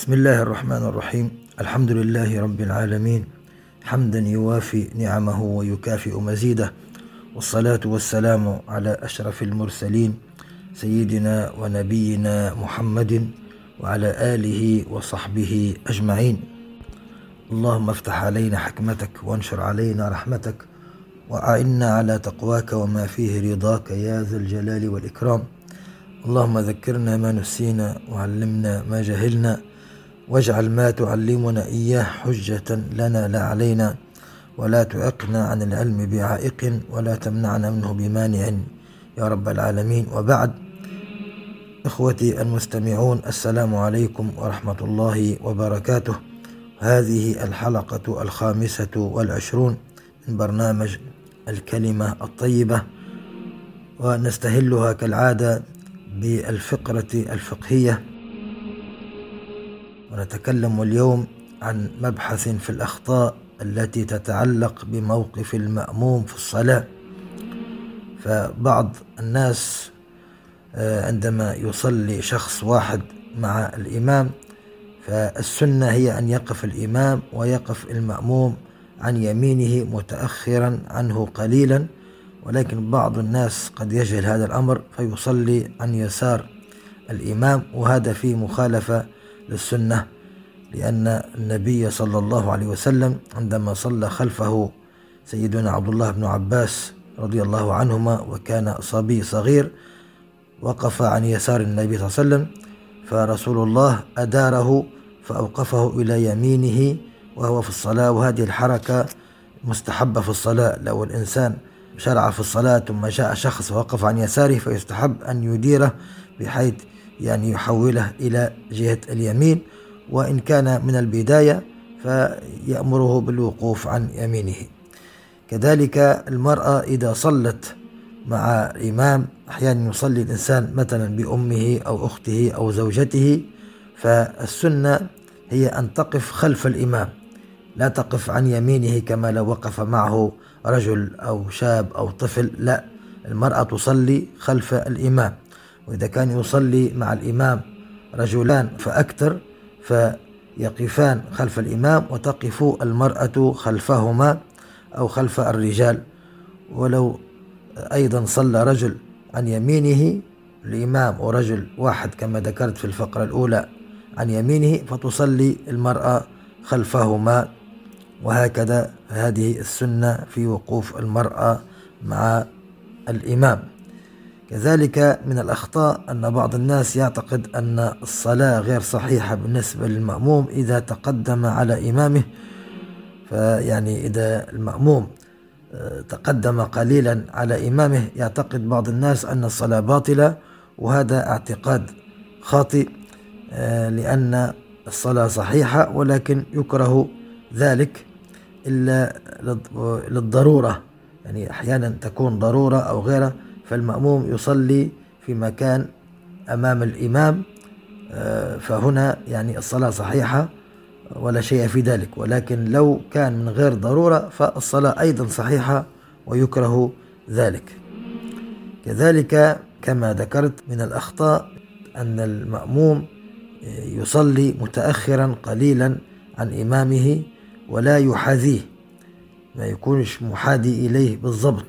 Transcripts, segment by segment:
بسم الله الرحمن الرحيم الحمد لله رب العالمين حمدا يوافي نعمه ويكافئ مزيده والصلاة والسلام على أشرف المرسلين سيدنا ونبينا محمد وعلى آله وصحبه أجمعين اللهم افتح علينا حكمتك وانشر علينا رحمتك وأعنا على تقواك وما فيه رضاك يا ذا الجلال والإكرام اللهم ذكرنا ما نسينا وعلمنا ما جهلنا واجعل ما تعلمنا إياه حجة لنا لا علينا ولا تعقنا عن العلم بعائق ولا تمنعنا منه بمانع. يا رب العالمين. وبعد إخوتي المستمعون السلام عليكم ورحمة الله وبركاته. هذه الحلقة الخامسة والعشرون من برنامج الكلمة الطيبة ونستهلها كالعادة بالفقرة الفقهية. ونتكلم اليوم عن مبحث في الأخطاء التي تتعلق بموقف المأموم في الصلاة. فبعض الناس آه، عندما يصلي شخص واحد مع الإمام فالسنة هي أن يقف الإمام ويقف المأموم عن يمينه متأخرا عنه قليلا. ولكن بعض الناس قد يجهل هذا الأمر فيصلي عن يسار الإمام وهذا فيه مخالفة للسنة لأن النبي صلى الله عليه وسلم عندما صلى خلفه سيدنا عبد الله بن عباس رضي الله عنهما وكان صبي صغير وقف عن يسار النبي صلى الله عليه وسلم فرسول الله أداره فأوقفه إلى يمينه وهو في الصلاة وهذه الحركة مستحبة في الصلاة. لو الإنسان شرع في الصلاة ثم جاء شخص ووقف عن يساره فيستحب أن يديره بحيث يعني يحوله إلى جهة اليمين وإن كان من البداية فيأمره بالوقوف عن يمينه. كذلك المرأة إذا صلت مع الإمام أحيانا يصلي الإنسان مثلا بأمه أو أخته أو زوجته فالسنة هي أن تقف خلف الإمام لا تقف عن يمينه كما لو وقف معه رجل أو شاب أو طفل لا المرأة تصلي خلف الإمام. وإذا كان يصلي مع الإمام رجلان فأكثر فيقفان خلف الإمام وتقف المرأة خلفهما أو خلف الرجال. ولو أيضا صلى رجل عن يمينه الإمام ورجل واحد كما ذكرت في الفقرة الأولى عن يمينه فتصلي المرأة خلفهما. وهكذا هذه السنة في وقوف المرأة مع الإمام. كذلك من الأخطاء أن بعض الناس يعتقد أن الصلاة غير صحيحة بالنسبة للمأموم إذا تقدم على إمامه. فيعني إذا المأموم آه، تقدم قليلا على إمامه يعتقد بعض الناس أن الصلاة باطلة وهذا اعتقاد خاطئ آه، لأن الصلاة صحيحة ولكن يكره ذلك إلا للضرورة. يعني أحيانا تكون ضرورة أو غيرها. فالمأموم يصلي في مكان أمام الإمام آه، فهنا يعني الصلاة صحيحة ولا شيء في ذلك. ولكن لو كان من غير ضرورة فالصلاة أيضا صحيحة ويكره ذلك. كذلك كما ذكرت من الأخطاء أن المأموم يصلي متأخرا قليلا عن إمامه ولا يحاذيه ما يكونش محادي إليه بالضبط.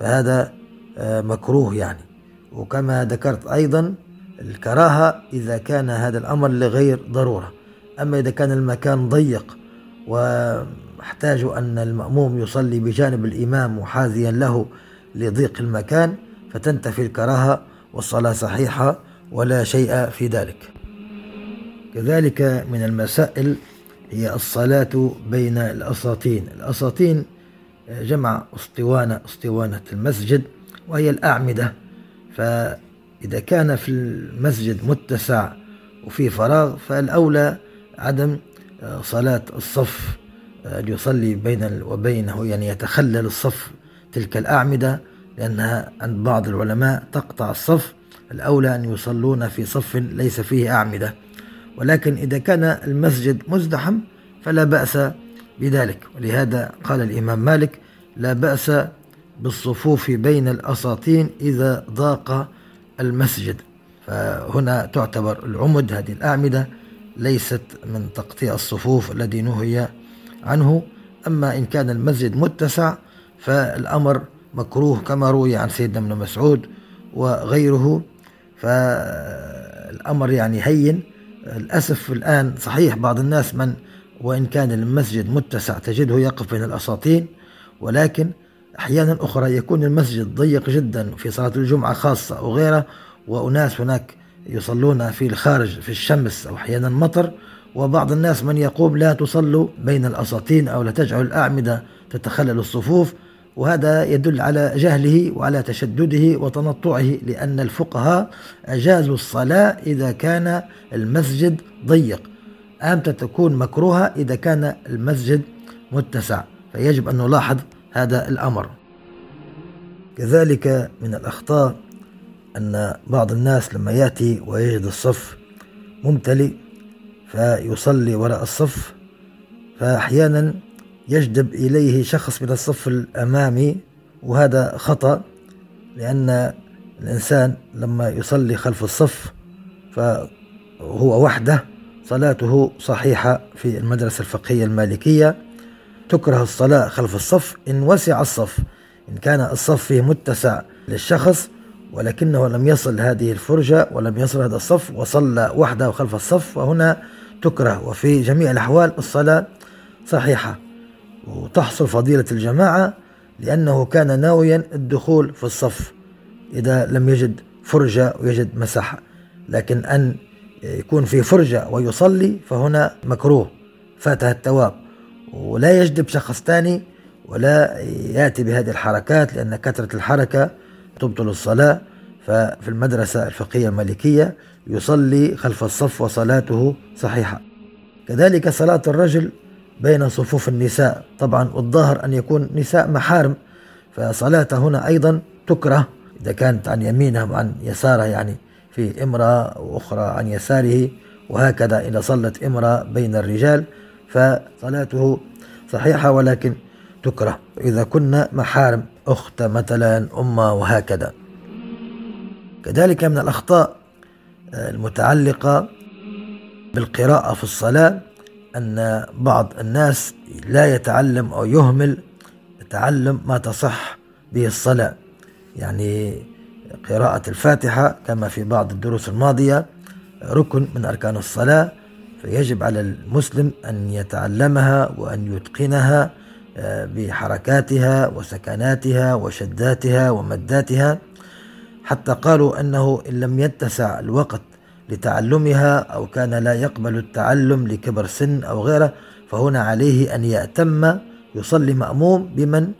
فهذا مكروه يعني. وكما ذكرت أيضا الكراهة إذا كان هذا الأمر لغير ضرورة. أما إذا كان المكان ضيق واحتاج أن المأموم يصلي بجانب الإمام محاذيا له لضيق المكان فتنتفي الكراهة والصلاة صحيحة ولا شيء في ذلك. كذلك من المسائل هي الصلاة بين الأساطين. الأساطين جمع أسطوانة أسطوانة المسجد وهي الأعمدة. فإذا كان في المسجد متسع وفي فراغ فالأولى عدم صلاة الصف أن يصلي بين وبينه يعني يتخلل الصف تلك الأعمدة لأنها عند بعض العلماء تقطع الصف. الأولى أن يصلون في صف ليس فيه أعمدة. ولكن إذا كان المسجد مزدحم فلا بأس بذلك. ولهذا قال الإمام مالك لا بأس بالصفوف بين الأساطين إذا ضاق المسجد. فهنا تعتبر العمد هذه الأعمدة ليست من تقطيع الصفوف الذي نهي عنه. أما إن كان المسجد متسع فالأمر مكروه كما روي عن سيدنا ابن مسعود وغيره. فالأمر يعني هين. للأسف الآن صحيح بعض الناس من وإن كان المسجد متسع تجده يقف بين الأساطين ولكن أحيانا أخرى يكون المسجد ضيق جدا في صلاة الجمعة خاصة أو غيره وأناس هناك يصلون في الخارج في الشمس أو أحيانا مطر وبعض الناس من يقوم لا تصلوا بين الأساطين أو لا تجعل الأعمدة تتخلل الصفوف وهذا يدل على جهله وعلى تشدده وتنطعه لأن الفقهاء أجازوا الصلاة إذا كان المسجد ضيق. أمتى تكون مكروهة إذا كان المسجد متسع. فيجب أن نلاحظ هذا الأمر. كذلك من الأخطاء أن بعض الناس لما يأتي ويجد الصف ممتلئ فيصلي وراء الصف فأحيانا يجذب إليه شخص من الصف الأمامي وهذا خطأ لأن الإنسان لما يصلي خلف الصف فهو وحده صلاته صحيحة في المدرسة الفقهية المالكية. تكره الصلاة خلف الصف إن وسع الصف إن كان الصف فيه متسع للشخص ولكنه لم يصل هذه الفرجة ولم يصل هذا الصف وصلى وحده خلف الصف وهنا تكره. وفي جميع الأحوال الصلاة صحيحة. وتحصل فضيلة الجماعة لأنه كان ناويا الدخول في الصف إذا لم يجد فرجة ويجد مساحة. لكن أن يكون في فرجة ويصلي فهنا مكروه فاتها التواب. ولا يجذب شخص ثاني ولا يأتي بهذه الحركات لأن كثرة الحركة تبطل الصلاة. ففي المدرسة الفقهية المالكية يصلي خلف الصف وصلاته صحيحة. كذلك صلاة الرجل بين صفوف النساء. طبعا والظاهر أن يكون نساء محارم فصلاته هنا أيضا تكره. إذا كانت عن يمينه وعن يساره يعني في امرأة وأخرى عن يساره وهكذا إذا صلت امرأة بين الرجال. فصلاته صحيحة ولكن تكره. إذا كنا محارم أخت مثلا أمة وهكذا. كذلك من الأخطاء المتعلقة بالقراءة في الصلاة أن بعض الناس لا يتعلم أو يهمل تعلم ما تصح به الصلاة. يعني قراءة الفاتحة كما في بعض الدروس الماضية ركن من أركان الصلاة فيجب على المسلم أن يتعلمها وأن يتقنها آه، بحركاتها وسكناتها وشداتها ومداتها. حتى قالوا أنه إن لم يتسع الوقت لتعلمها أو كان لا يقبل التعلم لكبر سن أو غيره فهنا عليه أن يأتم يصلي مأموم بمن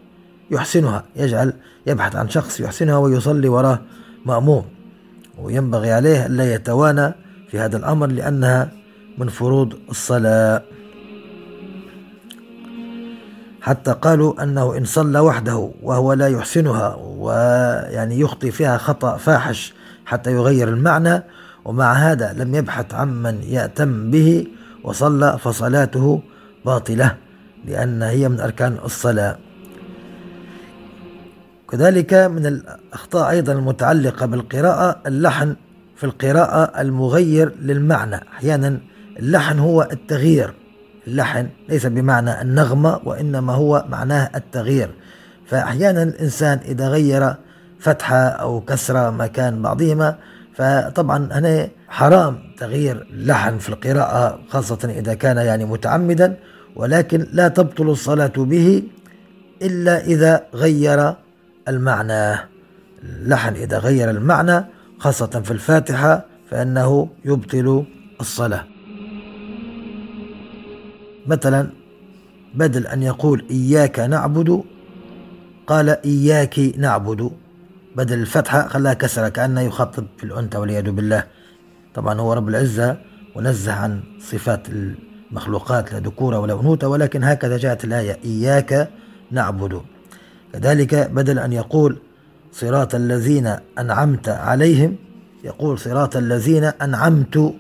يحسنها. يجعل يبحث عن شخص يحسنها ويصلي وراه مأموم. وينبغي عليه ألا يتوانى في هذا الأمر لأنها من فروض الصلاة. حتى قالوا أنه إن صلى وحده وهو لا يحسنها ويعني يخطي فيها خطأ فاحش حتى يغير المعنى ومع هذا لم يبحث عمن يأتم به وصلى فصلاته باطلة لأن هي من أركان الصلاة. كذلك من الأخطاء أيضا المتعلقة بالقراءة اللحن في القراءة المغير للمعنى أحيانا اللحن هو التغيير. اللحن ليس بمعنى النغمة وإنما هو معناه التغيير. فأحيانا الإنسان إذا غير فتحة أو كسرة مكان بعضهما فطبعا هنا حرام تغيير اللحن في القراءة خاصة إذا كان يعني متعمدا ولكن لا تبطل الصلاة به إلا إذا غير المعنى. اللحن إذا غير المعنى خاصة في الفاتحة فإنه يبطل الصلاة. مثلا بدل أن يقول إياك نعبد قال إياك نعبد. بدل الفتحة خلاها كسرة كأنه يخاطب في الأنثى والعياذ بالله. طبعا هو رب العزة ونزه عن صفات المخلوقات لا ذكورة ولا أنوثة ولكن هكذا جاءت الآية إياك نعبد. كذلك بدل أن يقول صراط الذين أنعمت عليهم يقول صراط الذين أنعمت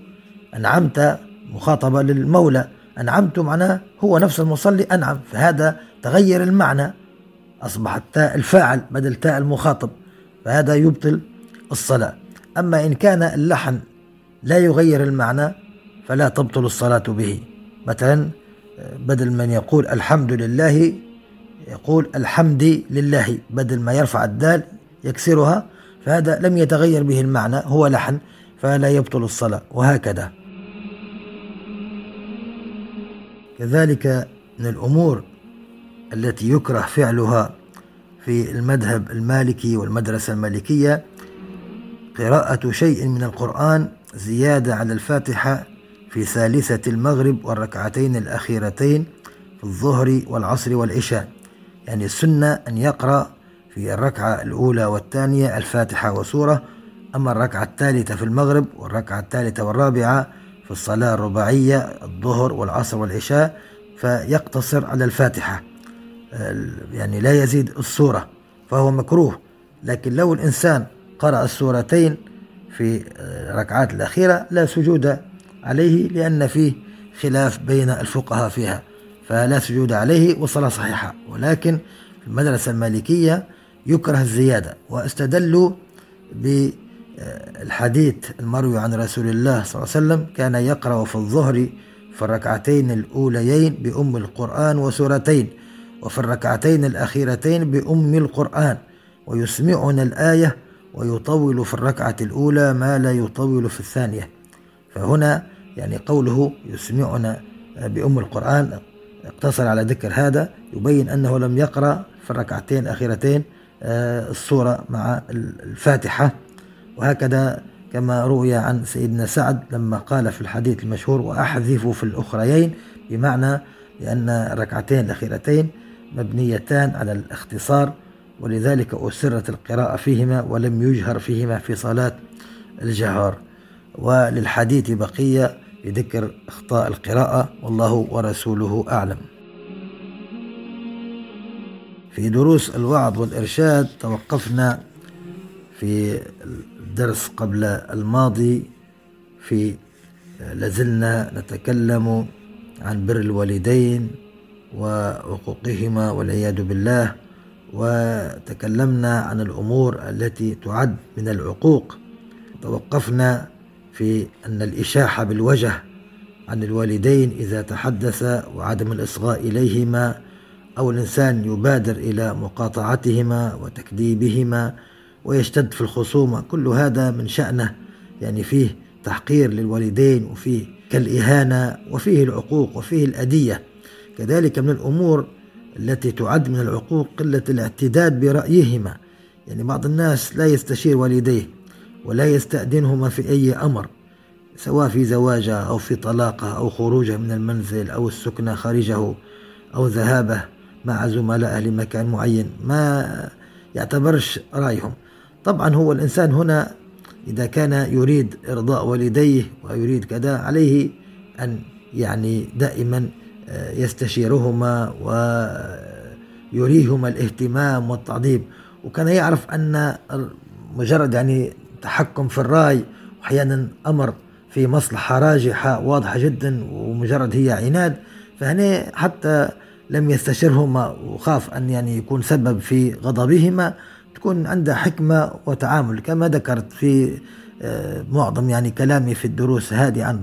أنعمت مخاطبة للمولى. أنعمت معناه هو نفس المصلي أنعم. فهذا تغير المعنى. أصبحت تاء الفاعل بدل تاء المخاطب فهذا يبطل الصلاة. أما إن كان اللحن لا يغير المعنى فلا تبطل الصلاة به. مثلا بدل من يقول الحمد لله يقول الحمد لله. بدل ما يرفع الدال يكسرها فهذا لم يتغير به المعنى هو لحن فلا يبطل الصلاة. وهكذا. كذلك من الأمور التي يكره فعلها في المذهب المالكي والمدرسة المالكية قراءة شيء من القرآن زيادة على الفاتحة في ثالثة المغرب والركعتين الأخيرتين في الظهر والعصر والعشاء. يعني السنة أن يقرأ في الركعة الأولى والثانية الفاتحة وسورة أما الركعة الثالثة في المغرب والركعة الثالثة والرابعة الصلاة الرباعية الظهر والعصر والعشاء فيقتصر على الفاتحة. يعني لا يزيد السورة فهو مكروه. لكن لو الإنسان قرأ السورتين في الركعات الأخيرة لا سجود عليه لأن فيه خلاف بين الفقهاء فيها. فلا سجود عليه والصلاة صحيحة. ولكن المدرسة المالكية يكره الزيادة واستدلوا بالحديث المروي عن رسول الله صلى الله عليه وسلم كان يقرأ في الظهر في الركعتين الأوليين بأم القرآن وسورتين وفي الركعتين الأخيرتين بأم القرآن ويسمعنا الآية ويطول في الركعة الأولى ما لا يطول في الثانية. فهنا يعني قوله يسمعنا بأم القرآن اقتصر على ذكر هذا يبين أنه لم يقرأ في الركعتين الأخيرتين آه، الصورة مع الفاتحة. وهكذا كما روي عن سيدنا سعد لما قال في الحديث المشهور وأحذف في الأخريين بمعنى لأن الركعتين الأخيرتين مبنيتان على الاختصار ولذلك أسرت القراءة فيهما ولم يجهر فيهما في صلاة الجهار وللحديث بقية لذكر أخطاء القراءة والله ورسوله أعلم. في دروس الوعظ والإرشاد توقفنا في الدرس قبل الماضي في لازلنا نتكلم عن بر الوالدين وعقوقهما والعياذ بالله وتكلمنا عن الأمور التي تعد من العقوق. توقفنا في أن الإشاحة بالوجه عن الوالدين إذا تحدث وعدم الإصغاء إليهما أو الإنسان يبادر إلى مقاطعتهما وتكذيبهما ويشتد في الخصومة. كل هذا من شأنه يعني فيه تحقير للوالدين وفيه كالإهانة وفيه العقوق وفيه الأدية. كذلك من الأمور التي تعد من العقوق قلة الاعتداد برأيهما. يعني بعض الناس لا يستشير والديه ولا يستأذنهما في أي أمر سواء في زواجه أو في طلاقه أو خروجه من المنزل أو السكنة خارجه أو ذهابه مع زملائه لمكان معين. ما يعتبرش رأيهم. طبعا هو الإنسان هنا إذا كان يريد إرضاء والديه ويريد كذا عليه أن يعني دائما آه، يستشيرهما ويريهما الاهتمام والتعظيم. وكان يعرف أن مجرد يعني تحكم في الرأي وأحيانا أمر في مصلحة راجحة واضحة جدا ومجرد هي عناد فهنا حتى لم يستشرهما وخاف أن يعني يكون سبب في غضبهما. تكون عنده حكمة وتعامل كما ذكرت في آه، معظم يعني كلامي في الدروس هذه عن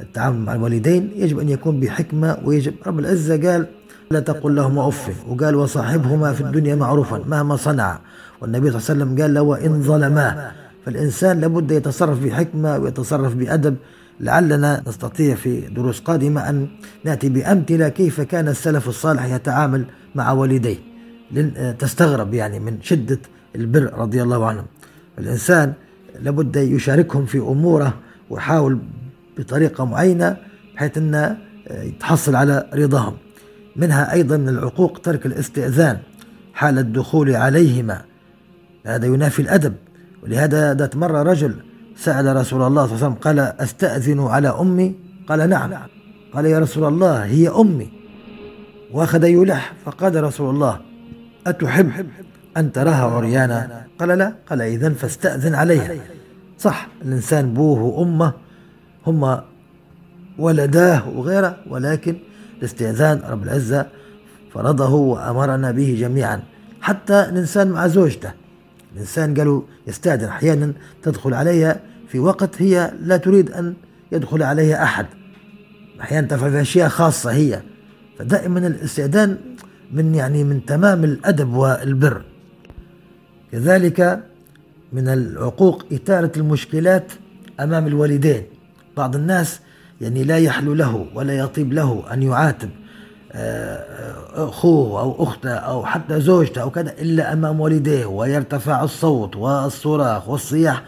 التعامل مع الوالدين يجب أن يكون بحكمة ويجب رب العزة قال لا تقل لهما أف وقال وصاحبهما في الدنيا معروفا مهما صنع. والنبي صلى الله عليه وسلم قال له وإن ظلما. فالإنسان لابد يتصرف بحكمة ويتصرف بأدب. لعلنا نستطيع في دروس قادمة أن نأتي بأمثلة كيف كان السلف الصالح يتعامل مع والديه. تستغرب يعني من شدة البر رضي الله عنهم. الإنسان لابد يشاركهم في أموره ويحاول بطريقة معينة بحيث أن يتحصل على رضاهم. منها أيضا من العقوق ترك الاستئذان حال الدخول عليهما. هذا ينافي الأدب. ولهذا ذات مرة رجل سأل رسول الله صلى الله عليه وسلم قال أستأذن على أمي؟ قال نعم. قال يا رسول الله هي أمي. وأخذ يلح فقال رسول الله أتحب أن تراها عريانا؟ قال لا. قال إذا فاستأذن عليها. صح الإنسان بوه وأمه هما ولداه وغيره ولكن الاستئذان رب العزة فرضه وأمرنا به جميعا. حتى الإنسان مع زوجته. الإنسان قالوا يستأذن أحيانا تدخل عليها في وقت هي لا تريد أن يدخل عليها أحد. أحيانا تفعل أشياء خاصة هي. فدائما الاستئذان من يعني من تمام الأدب والبر. كذلك من العقوق إثارة المشكلات أمام الوالدين. بعض الناس يعني لا يحلو له ولا يطيب له أن يعاتب آه، أخوه أو أخته أو حتى زوجته أو كذا إلا أمام والديه ويرتفع الصوت والصراخ والصياح.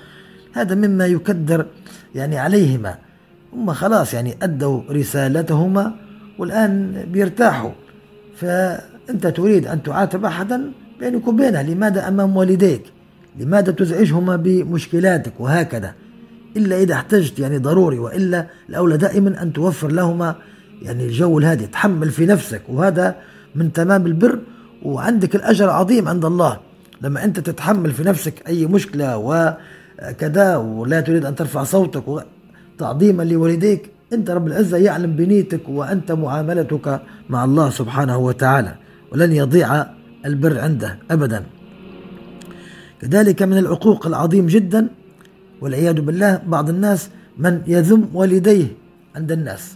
هذا مما يكدر يعني عليهما. هم خلاص يعني أدوا رسالتهما والآن بيرتاحوا. فأنت تريد أن تعاتب أحدا بينك وبينه لماذا أمام والديك؟ لماذا تزعجهما بمشكلاتك وهكذا؟ إلا إذا احتجت يعني ضروري وإلا الأولى دائما أن توفر لهما يعني الجو الهادي. تحمل في نفسك وهذا من تمام البر وعندك الأجر عظيم عند الله. لما أنت تتحمل في نفسك أي مشكلة وكذا ولا تريد أن ترفع صوتك تعظيما لوالديك أنت رب العزة يعلم بنيتك وأنت معاملتك مع الله سبحانه وتعالى. ولن يضيع البر عنده أبدا. كذلك من العقوق العظيم جدا والعياذ بالله بعض الناس من يذم والديه عند الناس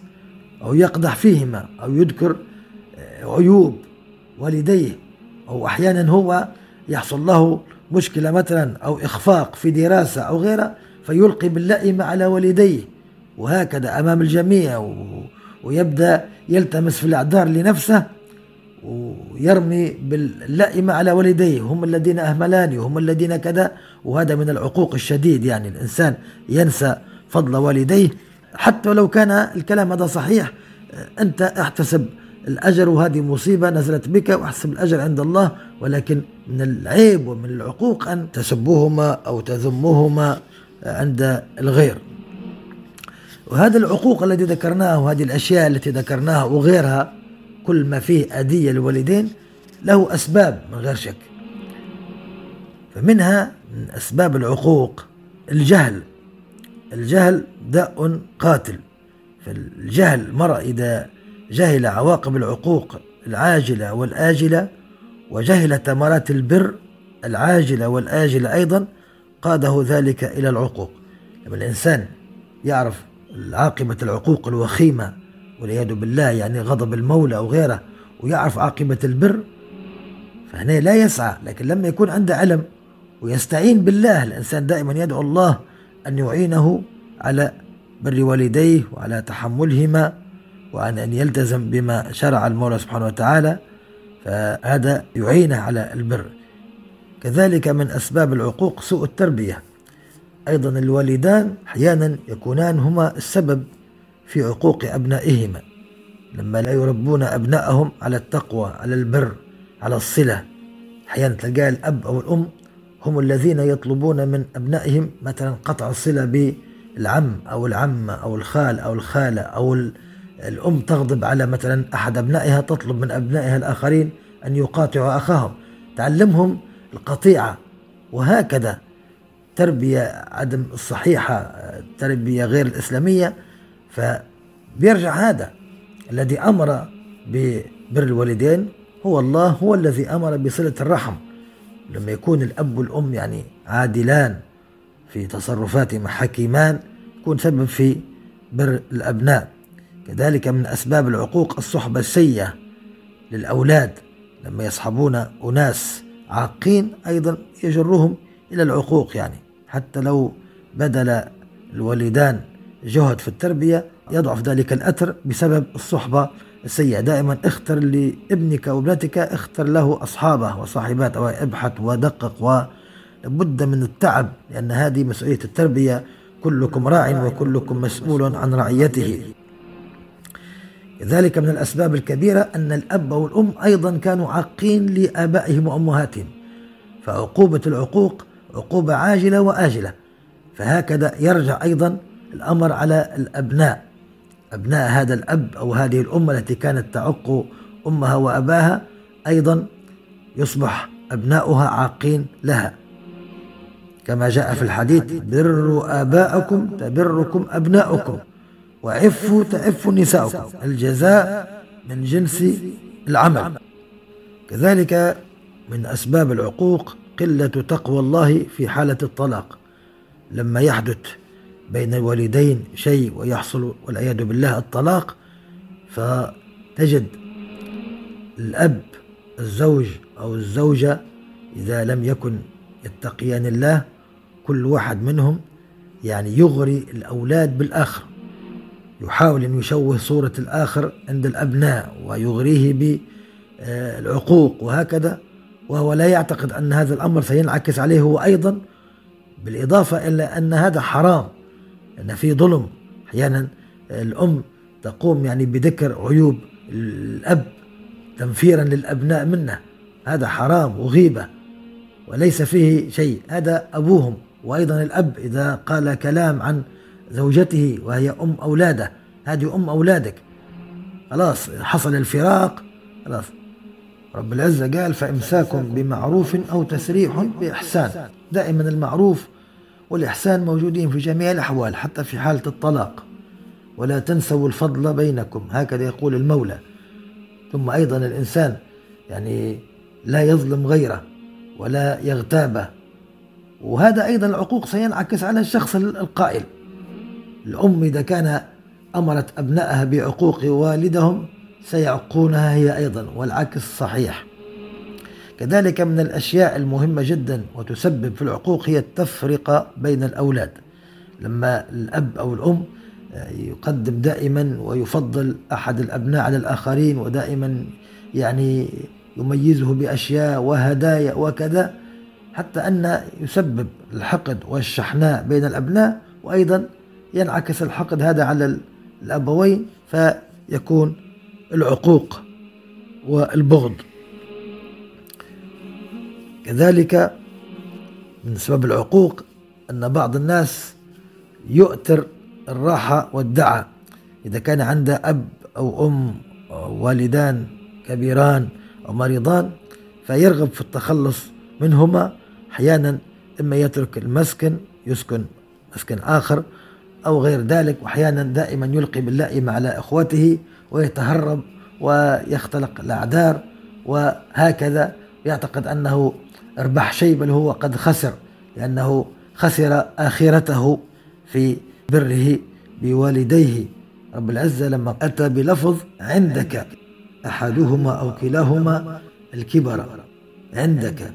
أو يقدح فيهما أو يذكر آه، عيوب والديه أو أحيانا هو يحصل له مشكلة مثلا أو إخفاق في دراسة أو غيرها فيلقي باللئم على والديه وهكذا أمام الجميع ويبدأ يلتمس في الأعذار لنفسه. ويرمي باللائمة على والديه هم الذين أهملاني وهم الذين كذا وهذا من العقوق الشديد يعني الإنسان ينسى فضل والديه. حتى لو كان الكلام هذا صحيح أنت احتسب الأجر وهذه مصيبة نزلت بك واحسب الأجر عند الله ولكن من العيب ومن العقوق أن تسبوهما أو تذموهما عند الغير. وهذا العقوق الذي ذكرناه وهذه الأشياء التي ذكرناها وغيرها كل ما فيه أذية للوالدين له أسباب من غير شك. فمنها من أسباب العقوق الجهل. الجهل داء قاتل. فالجهل المرء إذا جهل عواقب العقوق العاجلة والآجلة وجهل ثمرات البر العاجلة والآجلة أيضا قاده ذلك إلى العقوق. لما الإنسان يعرف عاقبة العقوق الوخيمة والعياذ بالله يعني غضب المولى أو غيره ويعرف عاقبة البر فهنا لا يسعى لكن لما يكون عنده علم ويستعين بالله الإنسان دائما يدعو الله أن يعينه على بر والديه وعلى تحملهما وعن أن يلتزم بما شرع المولى سبحانه وتعالى فهذا يعينه على البر. كذلك من أسباب العقوق سوء التربية. أيضا الوالدان أحيانا يكونان هما السبب في عقوق أبنائهما لما لا يربون أبنائهم على التقوى على البر على الصلة. أحيانا تلقى الأب أو الأم هم الذين يطلبون من أبنائهم مثلا قطع الصلة بالعم أو العمة أو الخال أو الخالة أو الأم تغضب على مثلا أحد أبنائها تطلب من أبنائها الآخرين أن يقاطعوا أخاهم. تعلمهم القطيعة. وهكذا تربية عدم الصحيحة تربية غير الإسلامية فبيرجع هذا الذي أمر ببر الوالدين. هو الله هو الذي أمر بصلة الرحم. لما يكون الأب والأم يعني عادلان في تصرفاتهما حكيمان يكون سبب في بر الأبناء. كذلك من أسباب العقوق الصحبة السيئة للأولاد. لما يصحبون أناس عاقين أيضا يجرهم إلى العقوق يعني. حتى لو بذل الوالدان جهد في التربية يضعف ذلك الأثر بسبب الصحبة السيئة. دائما اختر لابنك وابنتك اختر له أصحابه وصاحباته وابحث ودقق ولابد من التعب لأن هذه مسؤولية التربية. كلكم راع وكلكم مسؤول عن رعيته. ذلك من الأسباب الكبيرة أن الأب والأم أيضا كانوا عاقين لآبائهم وأمهاتهم. فعقوبة العقوق عقوبة عاجلة وآجلة. فهكذا يرجع أيضا الأمر على الأبناء. أبناء هذا الأب أو هذه الأم التي كانت تعق أمها وأباها أيضا يصبح أبناؤها عاقين لها. كما جاء في الحديث بروا آباءكم تبركم أبناؤكم وعفوا تعف نساؤكم. الجزاء من جنس العمل. كذلك من أسباب العقوق قلة تقوى الله في حالة الطلاق. لما يحدث بين الوالدين شيء ويحصل والعياذ بالله الطلاق فتجد الأب الزوج أو الزوجة إذا لم يكن يتقيان الله كل واحد منهم يعني يغري الأولاد بالآخر. يحاول أن يشوه صورة الآخر عند الأبناء ويغريه بالعقوق وهكذا وهو لا يعتقد أن هذا الأمر سينعكس عليه هو أيضا بالإضافة إلى أن هذا حرام. أن في ظلم. أحيانا الأم تقوم يعني بذكر عيوب الأب تنفيرا للأبناء منه. هذا حرام وغيبة وليس فيه شيء. هذا أبوهم وأيضا الأب إذا قال كلام عن زوجته وهي أم أولاده. هذه أم أولادك. خلاص حصل الفراق. خلاص. رب العزة قال فإمساكم بمعروف أو تسريح بإحسان. دائما المعروف والإحسان موجودين في جميع الأحوال حتى في حالة الطلاق. ولا تنسوا الفضل بينكم هكذا يقول المولى. ثم أيضا الإنسان يعني لا يظلم غيره ولا يغتابه. وهذا أيضا العقوق سينعكس على الشخص القائل. الأم إذا كان أمرت أبنائها بعقوق والدهم سيعقونها هي أيضا والعكس صحيح. كذلك من الأشياء المهمة جدا وتسبب في العقوق هي التفرقة بين الأولاد. لما الأب أو الأم يقدم دائما ويفضل أحد الأبناء على الآخرين ودائما يعني يميزه بأشياء وهدايا وكذا حتى أن يسبب الحقد والشحناء بين الأبناء وأيضا ينعكس الحقد هذا على الأبوين فيكون العقوق والبغض. كذلك من سبب العقوق أن بعض الناس يؤثر الراحة والدعة إذا كان عنده أب أو أم أو والدان كبيران أو مريضان فيرغب في التخلص منهما. أحيانا إما يترك المسكن يسكن مسكن آخر أو غير ذلك. وأحيانا دائما يلقي باللائمة على إخوته ويتهرب ويختلق الأعذار وهكذا. يعتقد أنه ربح شيء بل هو قد خسر لأنه خسر آخرته في بره بوالديه. رب العزة لما أتى بلفظ عندك أحدهما أو كلاهما الكبر عندك.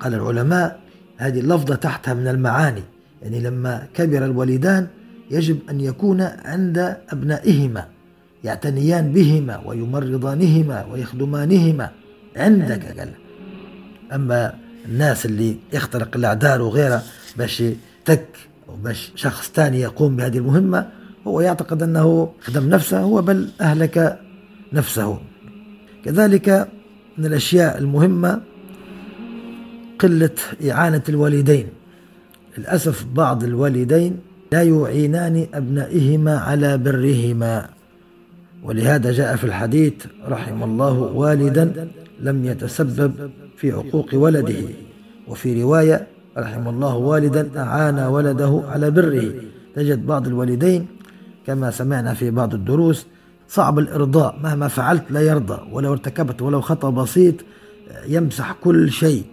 قال العلماء هذه اللفظة تحتها من المعاني يعني لما كبر الوالدان يجب أن يكون عند أبنائهما يعتنيان بهما ويمرضانهما ويخدمانهما. عندك قال. أما الناس اللي يخترق الأعذار وغيرها باش تك أو باش شخص ثاني يقوم بهذه المهمة هو يعتقد أنه خدم نفسه هو بل أهلك نفسه. كذلك من الأشياء المهمة قلة إعانة الوالدين. للأسف بعض الوالدين لا يعينان أبنائهما على برهما. ولهذا جاء في الحديث رحم الله والدا لم يتسبب في عقوق ولده. وفي رواية رحم الله والدا أعان ولده على بره. تجد بعض الوالدين كما سمعنا في بعض الدروس صعب الإرضاء. مهما فعلت لا يرضى. ولو ارتكبت ولو خطأ بسيط يمسح كل شيء.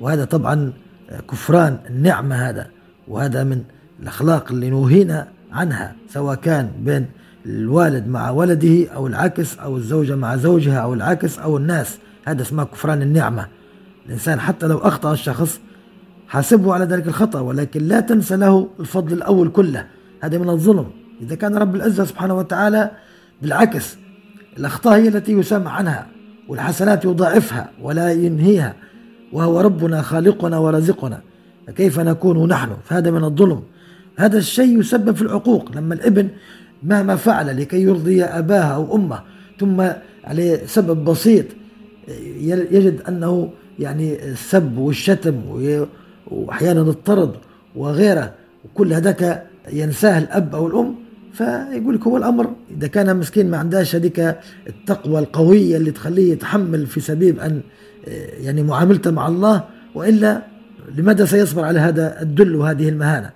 وهذا طبعا كفران النعمة هذا. وهذا من الأخلاق اللي نوهينا عنها سواء كان بين الوالد مع ولده أو العكس أو الزوجة مع زوجها أو العكس أو الناس. هذا اسمه كفران النعمة. الإنسان حتى لو أخطأ الشخص حاسبه على ذلك الخطأ ولكن لا تنسى له الفضل الأول كله. هذا من الظلم. إذا كان رب العزة سبحانه وتعالى بالعكس الأخطاء هي التي يسامح عنها والحسنات يضاعفها ولا ينهيها وهو ربنا خالقنا ورازقنا فكيف نكون نحن؟ فهذا من الظلم. هذا الشيء يسبب في العقوق. لما الإبن مهما فعل لكي يرضي أباه أو أمه ثم عليه سبب بسيط يجد أنه يعني السب والشتم وأحيانا الطرد وغيره وكل هذاك ينساه الأب أو الأم فيقول لك هو الأمر. إذا كان مسكين ما عندهاش هذيك التقوى القوية اللي تخليه يتحمل في سبيل أن يعني معاملته مع الله وإلا لماذا سيصبر على هذا الدل وهذه المهانة؟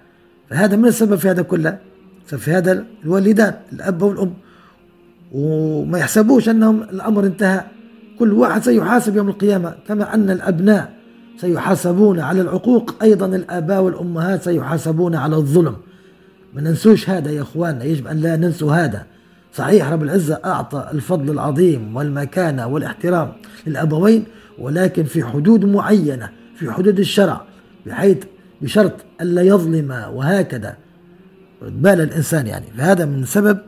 فهذا من السبب في هذا كله. في هذا الوالدان الأب والأم وما يحسبوش أنهم الأمر انتهى. كل واحد سيحاسب يوم القيامة كما أن الأبناء سيحاسبون على العقوق أيضا الآباء والأمهات سيحاسبون على الظلم. ما ننسوش هذا يا إخواننا يجب أن لا ننسوا هذا. صحيح رب العزة أعطى الفضل العظيم والمكانة والاحترام للأبوين ولكن في حدود معينة في حدود الشرع بحيث بشرط ألا يظلم وهكذا. بال الإنسان يعني فهذا من سبب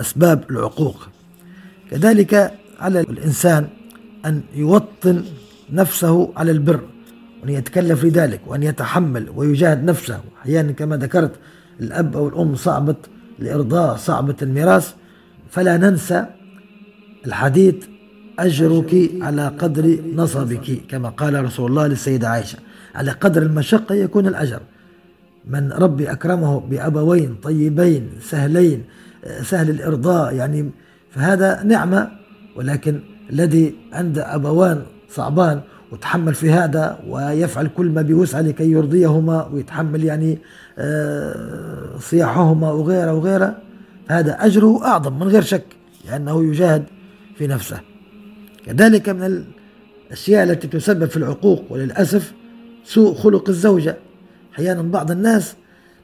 أسباب العقوق. كذلك على الإنسان أن يوطن نفسه على البر وأن يتكلف لذلك وأن يتحمل ويجاهد نفسه. أحيانا كما ذكرت الأب أو الأم صعبة الإرضاء صعبة الميراث. فلا ننسى الحديث أجرك على قدر نصبك كما قال رسول الله للسيدة عائشة. على قدر المشقة يكون الأجر. من ربي أكرمه بأبوين طيبين سهلين سهل الإرضاء يعني فهذا نعمة ولكن الذي عند أبوان صعبان وتحمل في هذا ويفعل كل ما بوسعه لكي يرضيهما ويتحمل يعني آه، صياحهما وغيره وغيره هذا أجره أعظم من غير شك لأنه يجاهد في نفسه. كذلك من الأشياء التي تسبب في العقوق وللأسف سوء خلق الزوجة. أحيانا بعض الناس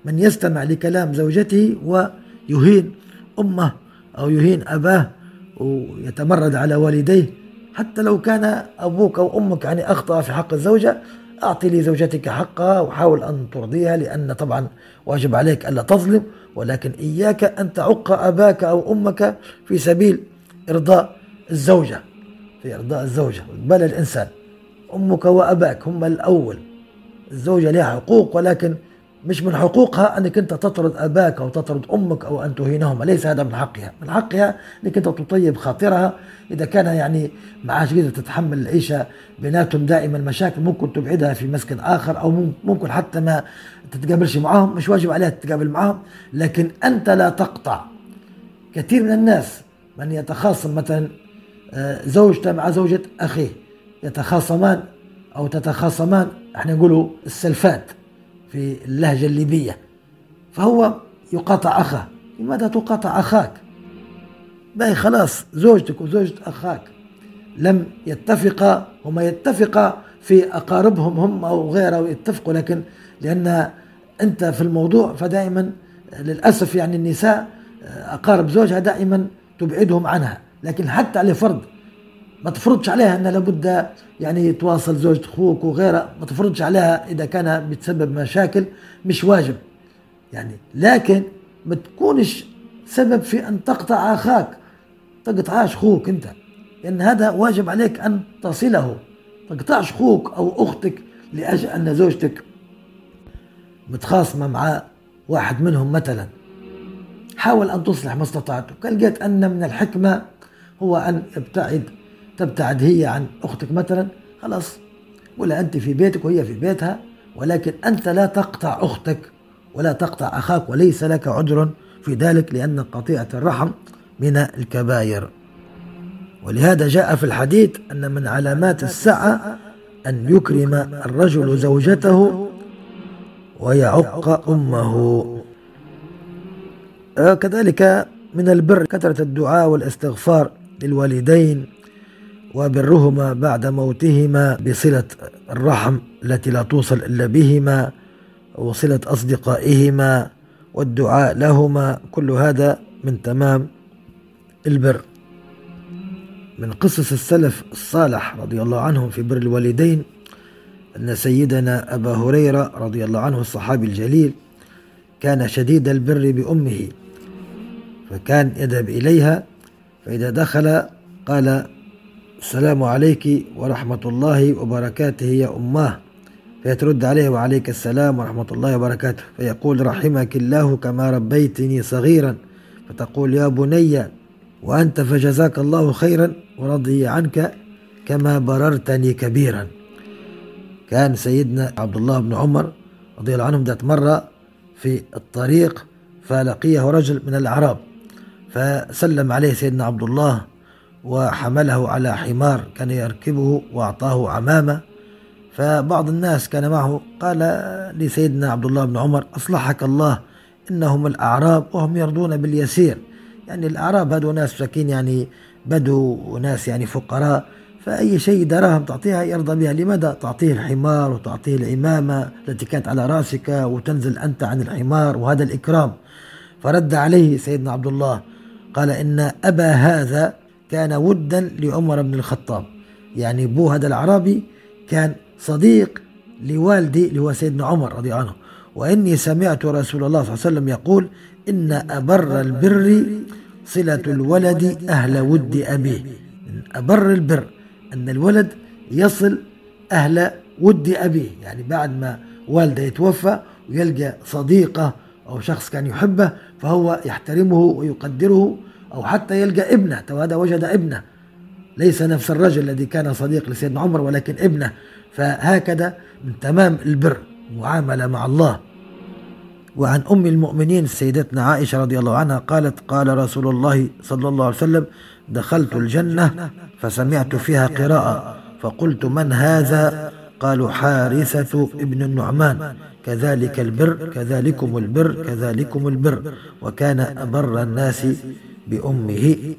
من يستمع لكلام زوجته ويهين أمه أو يهين أباه ويتمرد على والديه. حتى لو كان أبوك أو أمك يعني أخطأ في حق الزوجة أعطي لزوجتك حقها وحاول أن ترضيها لأن طبعا واجب عليك ألا تظلم. ولكن إياك أن تعق أباك أو أمك في سبيل إرضاء الزوجة. في إرضاء الزوجة. بل الإنسان. أمك وأباك هم الأول. الزوجة لها حقوق ولكن مش من حقوقها أنك أنت تطرد أباك أو تطرد أمك أو أن تهينهما ليس هذا من حقها. من حقها أنك أنت تطيب خاطرها. إذا كان يعني معاش قدر تتحمل العيشة بيناتهم دائما مشاكل ممكن تبعدها في مسكن آخر أو ممكن حتى ما تتقابلش معهم مش واجب عليها تتقابل معهم لكن أنت لا تقطع. كثير من الناس من يتخاصم مثلا آه، زوجته مع زوجة أخيه يتخاصمان أو تتخاصمان إحنا نقولوا السلفات. في اللهجة الليبية فهو يقاطع أخاه. لماذا تقاطع أخاك؟ باي خلاص زوجتك وزوجة أخاك لم يتفقا وما يتفقا في أقاربهم هم أو غيره يتفقوا لكن لأن أنت في الموضوع فدائما للأسف يعني النساء أقارب زوجها دائما تبعدهم عنها لكن حتى لفرض ما تفرضش عليها أن لابد يعني تواصل زوجة أخوك وغيرها ما تفرضش عليها إذا كان بتسبب مشاكل مش واجب. يعني لكن ما تكونش سبب في أن تقطع أخاك تقطعش أخوك أنت. لأن هذا واجب عليك أن تصله. تقطعش أخوك أو أختك لأجل أن زوجتك متخاصمة مع واحد منهم مثلا. حاول أن تصلح ما استطعت. لقيت أن من الحكمة هو أن يبتعد تبتعد هي عن أختك مثلا خلاص. ولا أنت في بيتك وهي في بيتها ولكن أنت لا تقطع أختك ولا تقطع أخاك وليس لك عذر في ذلك لأن قطيعة الرحم من الكبائر. ولهذا جاء في الحديث أن من علامات الساعة أن يكرم الرجل زوجته ويعق أمه. آه، كذلك من البر كثرة الدعاء والاستغفار للوالدين وبرهما بعد موتهما بصلة الرحم التي لا توصل إلا بهما وصلة أصدقائهما والدعاء لهما كل هذا من تمام البر. من قصص السلف الصالح رضي الله عنهم في بر الوالدين أن سيدنا أبا هريرة رضي الله عنه الصحابي الجليل كان شديد البر بأمه فكان يذهب إليها فإذا دخل قال السلام عليك ورحمة الله وبركاته يا أماه فيترد عليه وعليك السلام ورحمة الله وبركاته. فيقول رحمك الله كما ربيتني صغيرا. فتقول يا بني وأنت فجزاك الله خيرا ورضي عنك كما بررتني كبيرا. كان سيدنا عبد الله بن عمر رضي الله عنهم ذات مرة في الطريق فلقيه رجل من الأعراب فسلم عليه سيدنا عبد الله وحمله على حمار كان يركبه وأعطاه عمامة. فبعض الناس كان معه قال لسيدنا عبد الله بن عمر أصلحك الله إنهم الأعراب وهم يرضون باليسير. يعني الأعراب هذو ناس مساكين يعني بدو وناس يعني فقراء. فأي شيء دراهم تعطيها يرضى بها. لماذا؟ تعطيه الحمار وتعطيه العمامة التي كانت على رأسك وتنزل أنت عن الحمار وهذا الإكرام. فرد عليه سيدنا عبد الله قال إن أبا هذا كان ودا لعمر بن الخطاب. يعني أبوه هذا الأعرابي كان صديق لوالدي اللي هو سيدنا عمر رضي الله عنه. وإني سمعت رسول الله صلى الله عليه وسلم يقول إن أبر البر صلة الولد أهل ود أبيه. أبر البر أن الولد يصل أهل ود أبيه. يعني بعد ما والده يتوفى ويلقى صديقه أو شخص كان يحبه فهو يحترمه ويقدره أو حتى يلقى ابنه تو هذا وجد ابنه. ليس نفس الرجل الذي كان صديق لسيدنا عمر ولكن ابنه. فهكذا من تمام البر معاملة مع الله. وعن أم المؤمنين سيدتنا عائشة رضي الله عنها قالت قال رسول الله صلى الله عليه وسلم دخلت الجنة فسمعت فيها قراءة فقلت من هذا؟ قالوا حارثة ابن النعمان. كذلك البر كذلكم البر كذلكم البر. وكان أبر الناس بأمه.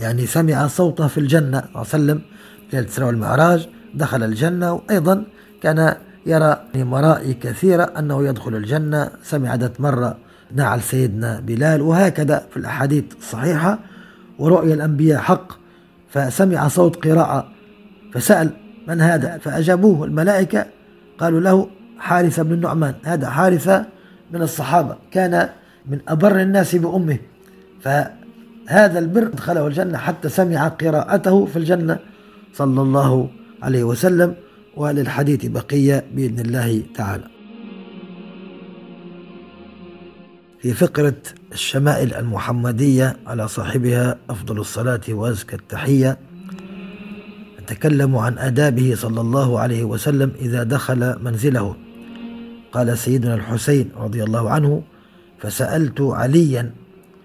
يعني سمع صوته في الجنة وسلم في الإسراء والمعراج دخل الجنة وأيضا كان يرى مرائي كثيرة أنه يدخل الجنة. سمع عدة مرة نعل سيدنا بلال وهكذا في الأحاديث الصحيحة ورؤيا الأنبياء حق. فسمع صوت قراءة فسأل من هذا؟ فأجابوه الملائكة قالوا له حارثة بن النعمان. هذا حارثة من الصحابة كان من أبر الناس بأمه. فهذا البر دخله الجنة حتى سمع قراءته في الجنة صلى الله عليه وسلم وللحديث بقية بإذن الله تعالى. في فقرة الشمائل المحمدية على صاحبها أفضل الصلاة وأزكى التحية نتكلم عن آدابه صلى الله عليه وسلم إذا دخل منزله. قال سيدنا الحسين رضي الله عنه فسألت عليا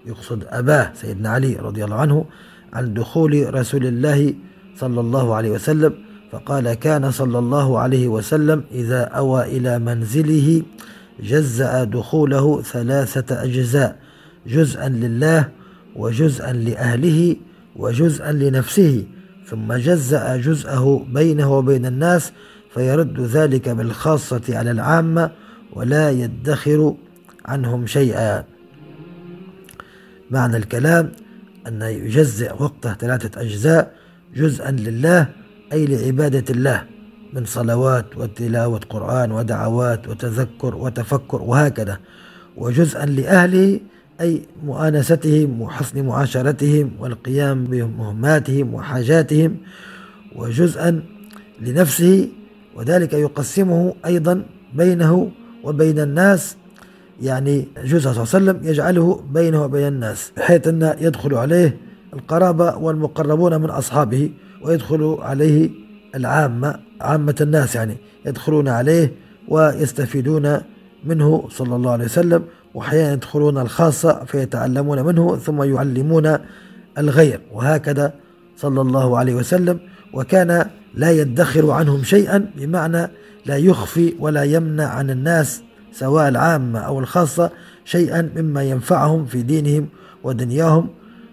يقصد أباه سيدنا علي رضي الله عنه عن دخول رسول الله صلى الله عليه وسلم فقال كان صلى الله عليه وسلم إذا أوى إلى منزله جزأ دخوله ثلاثة أجزاء جزءا لله وجزءا لأهله وجزءا لنفسه ثم جزأ جزءه بينه وبين الناس فيرد ذلك بالخاصة على العامة ولا يدخر عنهم شيئا. معنى الكلام أن يجزئ وقته ثلاثة أجزاء جزءا لله أي لعبادة الله من صلوات وتلاوة قرآن ودعوات وتذكر وتفكر وهكذا. وجزءا لأهله أي مؤانستهم وحسن معاشرتهم والقيام بمهماتهم وحاجاتهم. وجزءا لنفسه وذلك يقسمه أيضا بينه وبين الناس يعني جزء صلى الله عليه وسلم يجعله بينه وبين الناس بحيث أن يدخل عليه القرابة والمقربون من أصحابه ويدخل عليه العامة عامة الناس يعني يدخلون عليه ويستفيدون منه صلى الله عليه وسلم وأحيانا يدخلون الخاصة فيتعلمون منه ثم يعلمون الغير وهكذا صلى الله عليه وسلم. وكان لا يدخر عنهم شيئا بمعنى لا يخفي ولا يمنع عن الناس سواء العامة أو الخاصة شيئا مما ينفعهم في دينهم ودنياهم.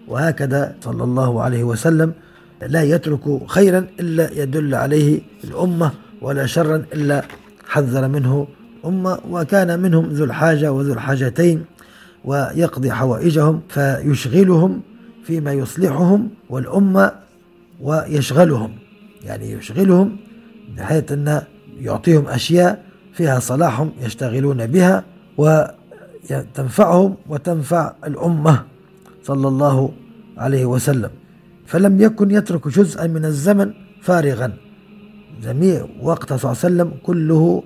وهكذا صلى الله عليه وسلم لا يترك خيرا إلا يدل عليه الأمة ولا شرا إلا حذر منه أمة. وكان منهم ذو الحاجة وذو الحاجتين ويقضي حوائجهم فيشغلهم فيما يصلحهم والأمة ويشغلهم يعني يشغلهم بحيث أن يعطيهم أشياء فيها صلاحهم يشتغلون بها وتنفعهم وتنفع الأمة صلى الله عليه وسلم. فلم يكن يترك جزءا من الزمن فارغا. جميع وقت صلى الله عليه وسلم كله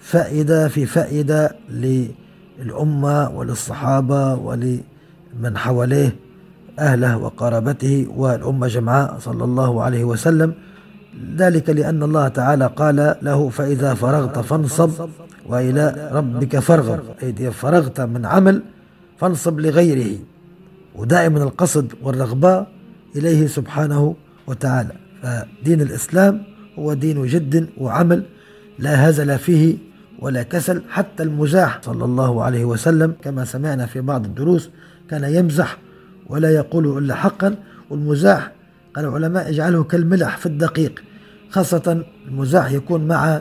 فائدة في فائدة للأمة وللصحابة ولمن حواليه أهله وقرابته والأمة جمعاء صلى الله عليه وسلم. ذلك لأن الله تعالى قال له فإذا فرغت فانصب وإلى ربك فارغب. إذا فرغت من عمل فانصب لغيره. ودائما القصد والرغبة إليه سبحانه وتعالى. فدين الإسلام هو دين جد وعمل لا هزل فيه ولا كسل حتى المزاح صلى الله عليه وسلم كما سمعنا في بعض الدروس كان يمزح ولا يقول إلا حقا والمزاح قال العلماء اجعله كالملح في الدقيق. خاصة المزاح يكون مع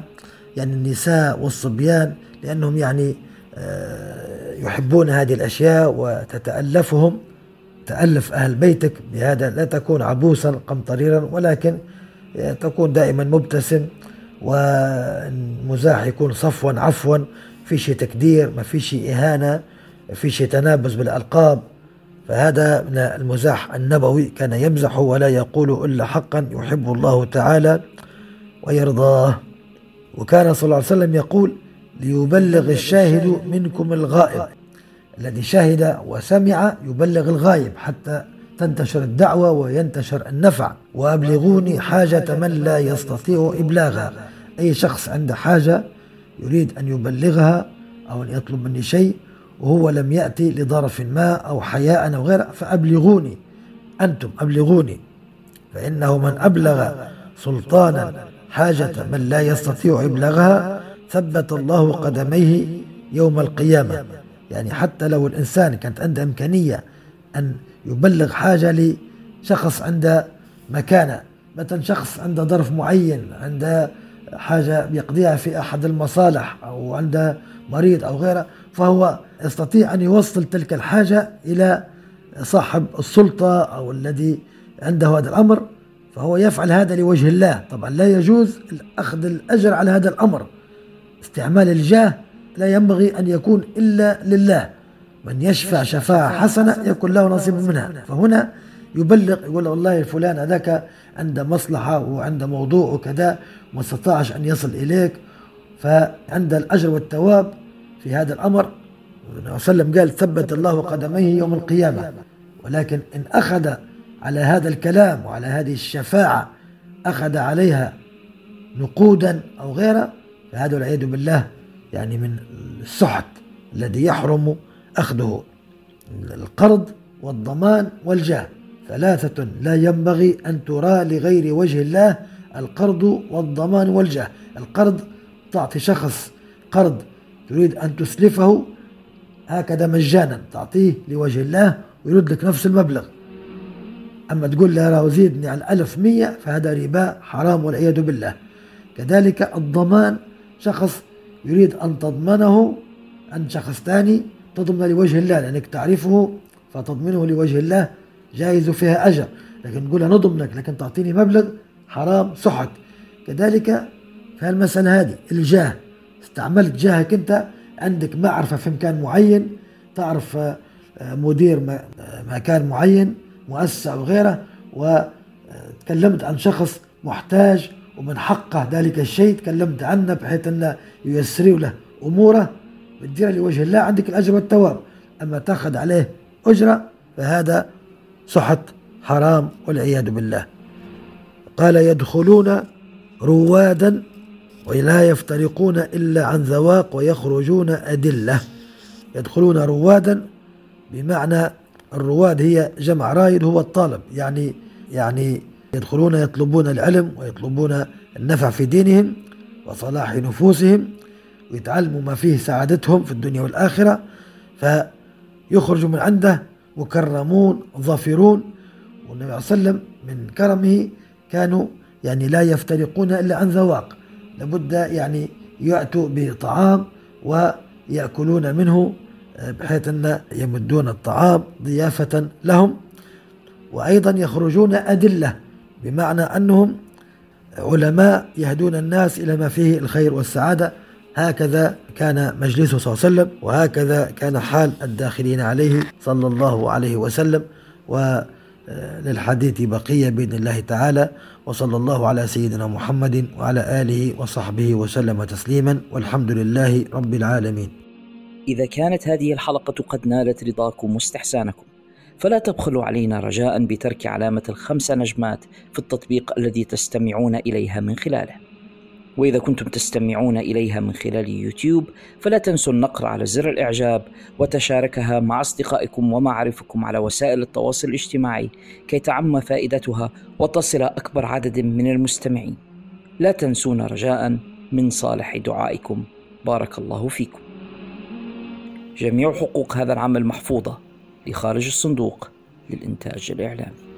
يعني النساء والصبيان لأنهم يعني آه، يحبون هذه الأشياء وتتألفهم تألف أهل بيتك بهذا. لا تكون عبوسا قمطريرا ولكن تكون دائما مبتسم. والمزاح يكون صفوا عفوا. في شيء تكدير ما في شيء إهانة في شيء تنابز بالألقاب. فهذا من المزاح النبوي. كان يمزح ولا يقول إلا حقا يحب الله تعالى. ويرضاه. وكان صلى الله عليه وسلم يقول ليبلغ الشاهد منكم الغائب. الذي شهد وسمع يبلغ الغائب حتى تنتشر الدعوة وينتشر النفع. وأبلغوني حاجة من لا يستطيع إبلاغها. أي شخص عنده حاجة يريد أن يبلغها أو أن يطلب مني شيء وهو لم يأتي لظرف ما أو حياء أو غيره فأبلغوني. أنتم أبلغوني. فإنه من أبلغ سلطانا حاجة من لا يستطيع إبلاغها ثبت الله قدميه يوم القيامة. يعني حتى لو الإنسان كانت عنده إمكانية أن يبلغ حاجة لشخص عنده مكانة مثلا شخص عنده ظرف معين عنده حاجة بيقضيها في أحد المصالح أو عنده مريض أو غيره فهو يستطيع أن يوصل تلك الحاجة إلى صاحب السلطة أو الذي عنده هذا الأمر. فهو يفعل هذا لوجه الله. طبعا لا يجوز أخذ الأجر على هذا الأمر. استعمال الجاه لا ينبغي أن يكون إلا لله. من يشفع شفاعة حسنة يكون له نصيب منها. فهنا يبلغ يقول والله فلان هذاك عنده مصلحة وعنده موضوع وكذا ما استطاعش أن يصل إليك. فعند الأجر والثواب في هذا الأمر النبي صلى الله عليه وسلم قال ثبت الله قدميه يوم القيامة. ولكن إن أخذ على هذا الكلام وعلى هذه الشفاعة أخذ عليها نقودا أو غيره فهذا والعياذ بالله يعني من السحت الذي يحرم أخذه. القرض والضمان والجاه. ثلاثة لا ينبغي أن ترى لغير وجه الله القرض والضمان والجاه. القرض تعطي شخص قرض تريد أن تسلفه هكذا مجانا تعطيه لوجه الله ويرد لك نفس المبلغ. أما تقول له راه زيدني على الألف مية فهذا ربا حرام والعياذ بالله. كذلك الضمان شخص يريد أن تضمنه عند شخص ثاني تضمن لوجه الله لأنك تعرفه فتضمنه لوجه الله جائز فيها أجر. لكن نقول نضمنك لكن تعطيني مبلغ حرام سحت. كذلك في المسألة هذه الجاه. استعملت جاهك أنت عندك معرفة في مكان معين تعرف آه، مدير مكان معين مؤسسة أو غيره وتكلمت عن شخص محتاج ومن حقه ذلك الشيء تكلمت عنه بحيث أنه ييسر له أموره. بتديرها لوجه الله عندك الأجر والثواب. أما تأخذ عليه أجرة فهذا سحت حرام والعياذ بالله. قال يدخلون روادا ولا يفترقون إلا عن ذواق ويخرجون أدلة. يدخلون روادا بمعنى الرواد هي جمع رايد هو الطالب. يعني يعني يدخلون يطلبون العلم ويطلبون النفع في دينهم وصلاح نفوسهم ويتعلموا ما فيه سعادتهم في الدنيا والآخرة. فيخرجوا من عنده مكرمون ظافرون. والنبي صلى الله عليه وسلم من كرمه كانوا يعني لا يفترقون إلا عن ذواق. لابد يعني يأتوا بطعام ويأكلون منه بحيث أن يمدون الطعام ضيافة لهم وأيضا يخرجون أدلة بمعنى أنهم علماء يهدون الناس إلى ما فيه الخير والسعادة. هكذا كان مجلسه صلى الله عليه وسلم وهكذا كان حال الداخلين عليه صلى الله عليه وسلم. وللحديث بقية بإذن الله تعالى. وصلى الله على سيدنا محمد وعلى آله وصحبه وسلم تسليما والحمد لله رب العالمين. إذا كانت هذه الحلقة قد نالت رضاكم واستحسانكم فلا تبخلوا علينا رجاء بترك علامة الخمس نجمات في التطبيق الذي تستمعون إليها من خلاله. وإذا كنتم تستمعون إليها من خلال يوتيوب فلا تنسوا النقر على زر الإعجاب وتشاركها مع أصدقائكم ومعارفكم على وسائل التواصل الاجتماعي كي تعم فائدتها وتصل أكبر عدد من المستمعين. لا تنسونا رجاء من صالح دعائكم. بارك الله فيكم. جميع حقوق هذا العمل محفوظة لخارج الصندوق للإنتاج الإعلامي